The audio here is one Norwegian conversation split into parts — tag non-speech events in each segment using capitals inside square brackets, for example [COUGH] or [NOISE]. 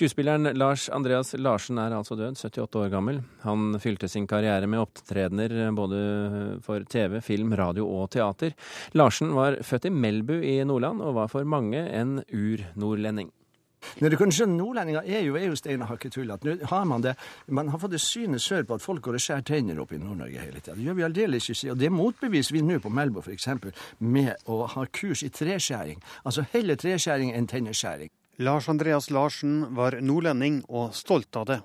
Skuespilleren Lars Andreas Larsen er altså død, 78 år gammel. Han fylte sin karriere med opptredener både for TV, film, radio og teater. Larsen var født i Melbu i Nordland, og var for mange en ur-nordlending. Når du kan skjønne, Nordlendinger er jo, er jo stein hakket tullete. Nå har man det Man har fått det synet sør på at folk går og skjærer tenner opp i Nord-Norge hele tida. Det gjør vi aldeles ikke. Og det motbeviser vi nå på Melbu, f.eks., med å ha kurs i treskjæring. Altså heller treskjæring enn tenneskjæring. Lars Andreas Larsen var nordlending og stolt av det.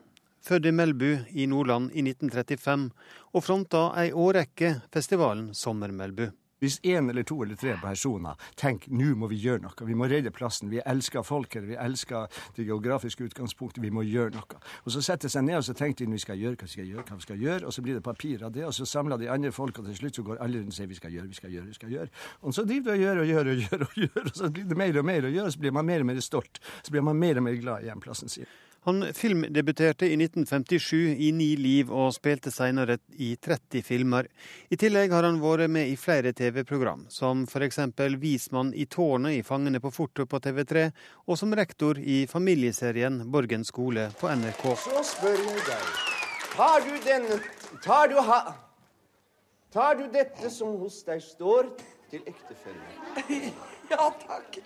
Født i Melbu i Nordland i 1935, og fronta ei årrekke festivalen Sommer-Melbu. Hvis én eller to eller tre personer tenker nå må vi gjøre noe, vi må redde plassen, vi elsker folket, vi elsker det geografiske utgangspunktet, vi må gjøre noe. Og Så setter seg ned og så tenker de vi skal gjøre, hva vi skal gjøre, hva vi skal gjøre, og så blir det papir av det, og så samler de andre folk, og til slutt så går alle rundt og sier vi skal gjøre, vi skal gjøre, vi skal gjøre. Og så driver de og gjør og gjør og gjør, og gjør, og så blir det mer og mer å gjøre, så blir man mer og mer stolt. Så blir man mer og mer glad i hjemplassen sin. Han filmdebuterte i 1957 i Ni liv og spilte senere i 30 filmer. I tillegg har han vært med i flere TV-program, som f.eks. Vismann i tårnet i Fangene på fortet på TV3, og som rektor i familieserien Borgen skole på NRK. Så spør jeg deg, tar du den Tar du ha... Tar du dette som hos deg står, til ektefelle? [LAUGHS] Ja takk.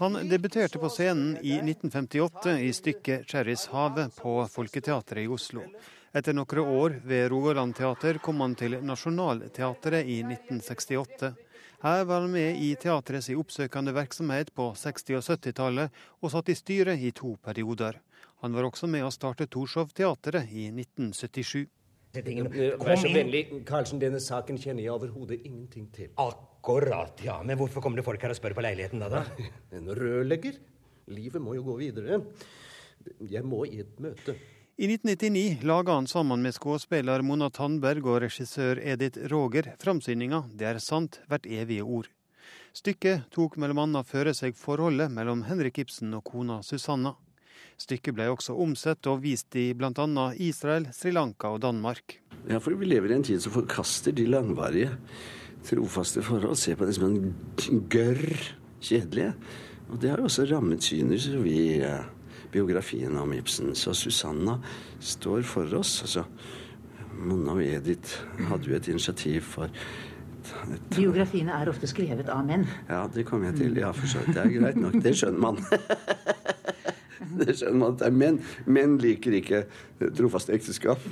Han debuterte på scenen i 1958 i stykket Cherries Havet på Folketeatret i Oslo. Etter noen år ved Rogaland teater kom han til Nationaltheatret i 1968. Her var han med i teatrets oppsøkende virksomhet på 60- og 70-tallet, og satt i styret i to perioder. Han var også med å starte Torshov-teatret i 1977. Vær så vennlig, Karlsen, denne saken kjenner jeg overhodet ingenting til. Akkurat, ja. Men hvorfor kommer det folk her og spør på leiligheten da? da? [LAUGHS] En rørlegger? Livet må jo gå videre. Jeg må i et møte. I 1999 laga han sammen med skuespiller Mona Tandberg og regissør Edith Roger framsyninga 'Det er sant, hvert evige ord'. Stykket tok bl.a. føre seg forholdet mellom Henrik Ibsen og kona Susanna. Stykket ble også omsett og vist i bl.a. Israel, Sri Lanka og Danmark. Ja, for vi lever i en tid som forkaster de langvarige, trofaste forhold. Ser på det som en gørr kjedelige. Og det har jo også rammet synet vi eh, biografien om Ibsen. Så Susanna står for oss. Altså, Monna og Edith hadde jo et initiativ for et, Biografiene er ofte skrevet av menn. Ja, det kommer jeg til. Ja, for så vidt. Det er greit nok. Det skjønner man. [LAUGHS] Det skjønner man at det er menn. Menn liker ikke trofaste ekteskap.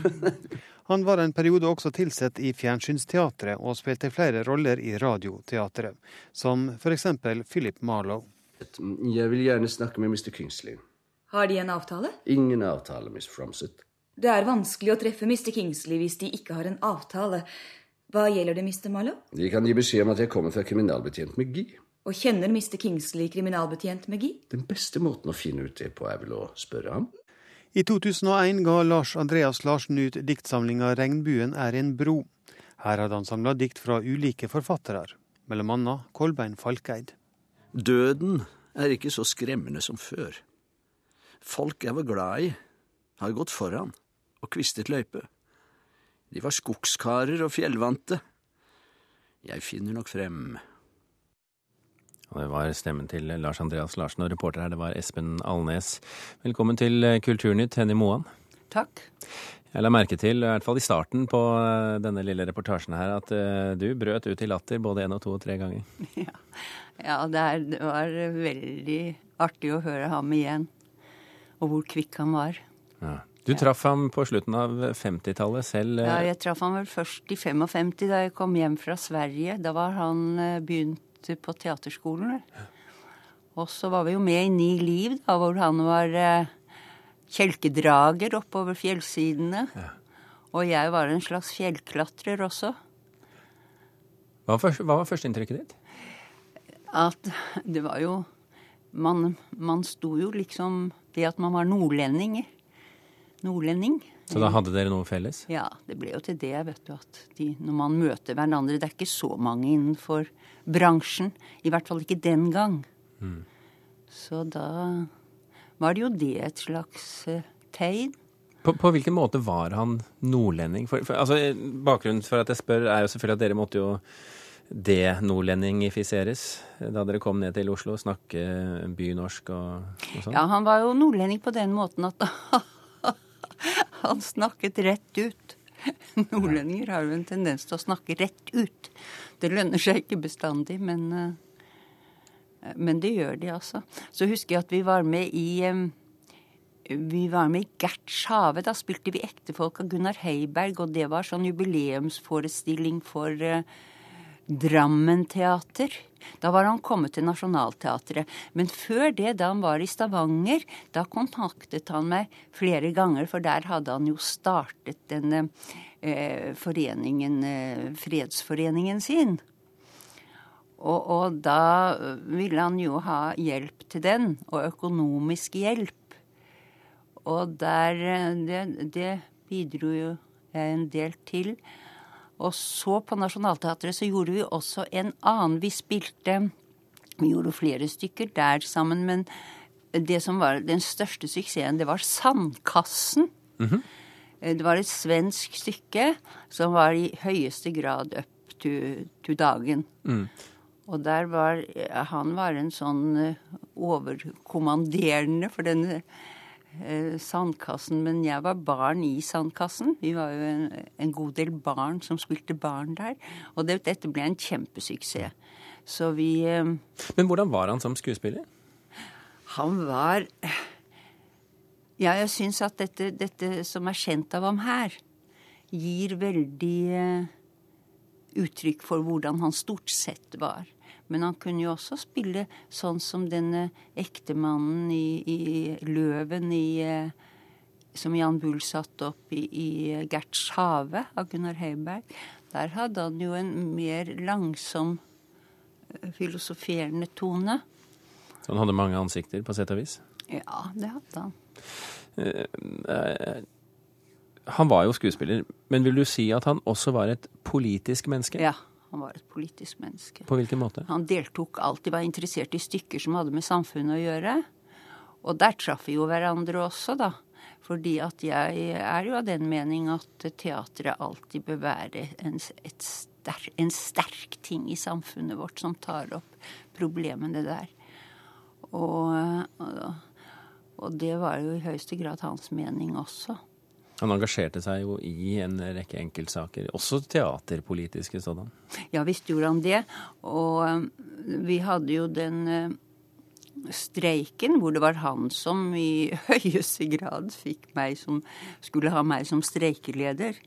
Han var en periode også tilsett i Fjernsynsteatret og spilte flere roller i Radioteatret, som f.eks. Philip Marlowe. Jeg vil gjerne snakke med Mr. Kingsley. Har de en avtale? Ingen avtale, Miss Fromsett. Det er vanskelig å treffe Mr. Kingsley hvis de ikke har en avtale. Hva gjelder det, Mr. Marlowe? De kan gi beskjed om at jeg kommer fra kriminalbetjent McGee. Og kjenner Mr. Kingsley kriminalbetjent McGee? Den beste måten å finne ut det på, er vel å spørre ham. I 2001 ga Lars Andreas Larsen ut diktsamlinga 'Regnbuen er en bro'. Her hadde han samla dikt fra ulike forfattere, anna Kolbein Falkeid. Døden er ikke så skremmende som før. Folk jeg var glad i, har gått foran og kvistet løype. De var skogskarer og fjellvante. Jeg finner nok frem. Og det var stemmen til Lars Andreas Larsen, og reporter her det var Espen Alnes. Velkommen til Kulturnytt, Henny Moan. Takk. Jeg la merke til, i hvert fall i starten på denne lille reportasjen her, at du brøt ut i latter både én og to og tre ganger. [LAUGHS] Ja, ja det, er, det, var veldig artig å høre ham igjen. Og hvor kvikk han var. Ja. Du traff ham på slutten av 50-tallet selv? Ja, jeg traff ham vel først i 55, da jeg kom hjem fra Sverige. Da var han begynt på teaterskolen. Og så var vi jo med i Ni liv, da, hvor han var eh, kjelkedrager oppover fjellsidene. Ja. Og jeg var en slags fjellklatrer også. Hva var, først, hva var førsteinntrykket ditt? At det var jo man, man sto jo liksom Det at man var nordlending. Nordlending. Så da hadde dere noe felles? Ja, det ble jo til det, vet du. At de, når man møter hverandre Det er ikke så mange innenfor bransjen. I hvert fall ikke den gang. Mm. Så da var det jo det et slags uh, tegn. På, på, hvilken måte var han nordlending? For, for, altså, bakgrunnen for at jeg spør, er jo selvfølgelig at dere måtte jo denordlendigifiseres da dere kom ned til Oslo? Snakke bynorsk og, og sånn? Ja, han var jo nordlending på den måten at [LAUGHS] han snakket rett ut. [LAUGHS] Nordlendinger har jo en tendens til å snakke rett ut. Det lønner seg ikke bestandig, men, eh, men det gjør de, altså. Så husker jeg at vi var med i eh, vi var med i Gerts hage. Da spilte vi ektefolk av Gunnar Heiberg, og det var sånn jubileumsforestilling for uh, Drammen teater. Da var han kommet til Nationaltheatret. Men før det, da han var i Stavanger, da kontaktet han meg flere ganger, for der hadde han jo startet denne eh, foreningen, eh, fredsforeningen sin. Og, og, da ville han jo ha hjelp til den, og økonomisk hjelp. Og der Det, det bidro jo jeg en del til. Og så på Nationaltheatret så gjorde vi også en annen. Vi spilte Vi gjorde flere stykker der sammen, men det som var den største suksessen, det var Sandkassen. Mm -hmm. Det var et svensk stykke som var i høyeste grad up to, to dagen. Mm. Og der var Han var en sånn eh, overkommanderende for denne eh, sandkassen, men jeg var barn i sandkassen. Vi var jo en, en god del barn som spilte barn der. Og det, dette ble en kjempesuksess. Så vi eh, Men hvordan var han som skuespiller? Han var Ja, jeg syns at dette, dette, som er kjent av ham her, gir veldig eh, uttrykk for hvordan han stort sett var. Men han kunne jo også spille sånn som denne ektemannen i, i Løven i eh, som Jan Bull satte opp i, i Gerts hage av Gunnar Heiberg. Der hadde han jo en mer langsom, eh, filosoferende tone. Så han hadde mange ansikter, på sett og vis? Ja, det hadde han. Eh, han var jo skuespiller, men vil du si at han også var et politisk menneske? Ja. Han var et politisk menneske. På hvilken måte? Han deltok alltid, var interessert i stykker som hadde med samfunnet å gjøre. Og der traff vi jo hverandre også, da. Fordi at jeg er jo av den mening at teatret alltid bør være en, sterk, en sterk ting i samfunnet vårt som tar opp problemene der. Og, og, og det var jo i høyeste grad hans mening også. Han engasjerte seg jo i en rekke enkeltsaker, også teaterpolitiske sådan. Ja visst gjorde han det. Og um, vi hadde jo den uh, streiken hvor det var han som i [LAUGHS] høyeste grad fikk meg som skulle ha meg som streikeleder.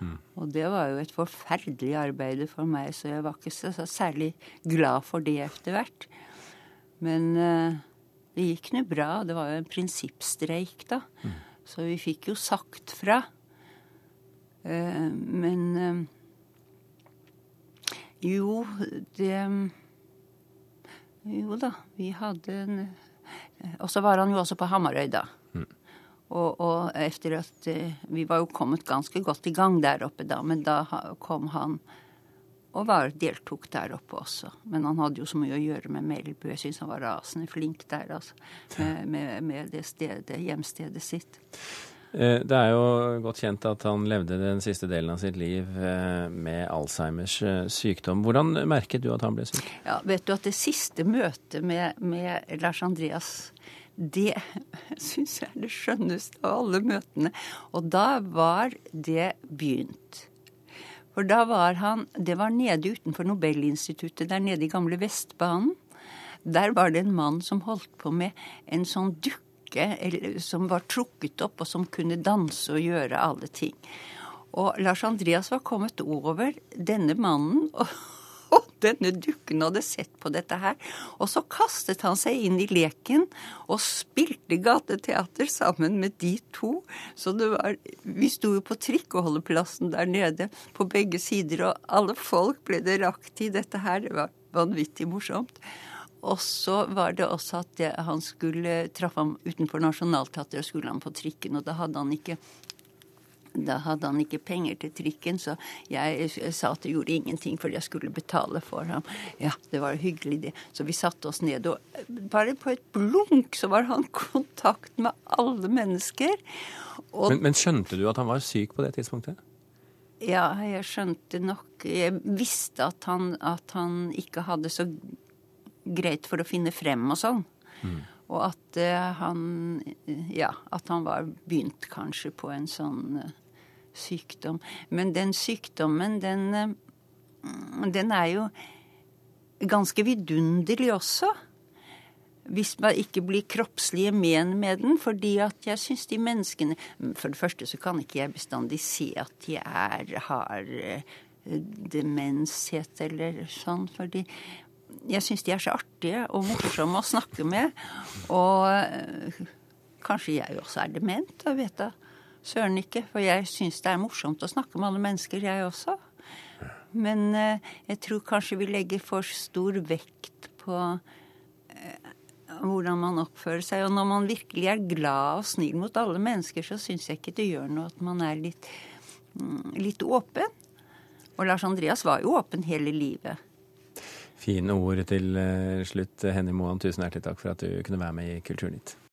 Mm. Og det var jo et forferdelig arbeid for meg, så jeg var ikke så, så særlig glad for det etter hvert. Men uh, det gikk nå bra. Det var jo en prinsippstreik, da. Mm. Så vi fikk jo sagt fra. Eh, men eh, jo, det Jo da, vi hadde en eh, Og så var han jo også på Hamarøy, da. Mm. Og, og, etter at Vi var jo kommet ganske godt i gang der oppe da, men da kom han og var, deltok der oppe også. Men han hadde jo så mye å gjøre med Melbu. Jeg syns han var rasende flink der, altså. Med, med, med det stedet, hjemstedet sitt. Eh, det er jo godt kjent at han levde den siste delen av sitt liv eh, med Alzheimers eh, sykdom. Hvordan merket du at han ble syk? Ja, vet du at Det siste møtet med, med Lars Andreas det [LAUGHS] syns jeg er det skjønneste av alle møtene. Og da var det begynt. For da var han Det var nede utenfor Nobelinstituttet, der nede i gamle Vestbanen. Der var det en mann som holdt på med en sånn dukke som var trukket opp, og som kunne danse og gjøre alle ting. Og Lars Andreas var kommet over denne mannen. og denne dukken hadde sett på dette her. Og så kastet han seg inn i leken og spilte gateteater sammen med de to. Så det var Vi sto jo på trikkeholdeplassen der nede på begge sider, og alle folk ble det rakt i dette her. Det var vanvittig morsomt. Og så var det også at han skulle traff ham utenfor Nationaltheatret, og skulle han på trikken, og da hadde han ikke da hadde han ikke penger til trikken, så jeg sa at det gjorde ingenting fordi jeg skulle betale for ham. Ja, det var hyggelig, det. Så vi satte oss ned, og bare på et blunk så var han kontakt med alle mennesker. Men, men, skjønte du at han var syk på det tidspunktet? Ja, jeg skjønte nok Jeg visste at han, at han ikke hadde så greit for å finne frem og sånn. Mm. Og at uh, han Ja, at han var begynt kanskje på en sånn uh, sykdom. Men den sykdommen, den, uh, den er jo ganske vidunderlig også. Hvis man ikke blir kroppslige men med den. Fordi at jeg syns de menneskene For det første så kan ikke jeg bestandig se at de er, har demenshet eller sånn. fordi jeg syns de er så artige og morsomme å snakke med. Og øh, kanskje jeg også er dement, jeg vet da søren ikke. For jeg syns det er morsomt å snakke med alle mennesker, jeg også. Men øh, jeg tror kanskje vi legger for stor vekt på øh, hvordan man oppfører seg. Og når man virkelig er glad og snill mot alle mennesker, så syns jeg ikke det gjør noe at man er litt, mm, litt åpen. Og Lars Andreas var jo åpen hele livet. Fine ord til eh, slutt, Henny Moan. Tusen hjertelig takk for at du kunne være med i Kulturnytt.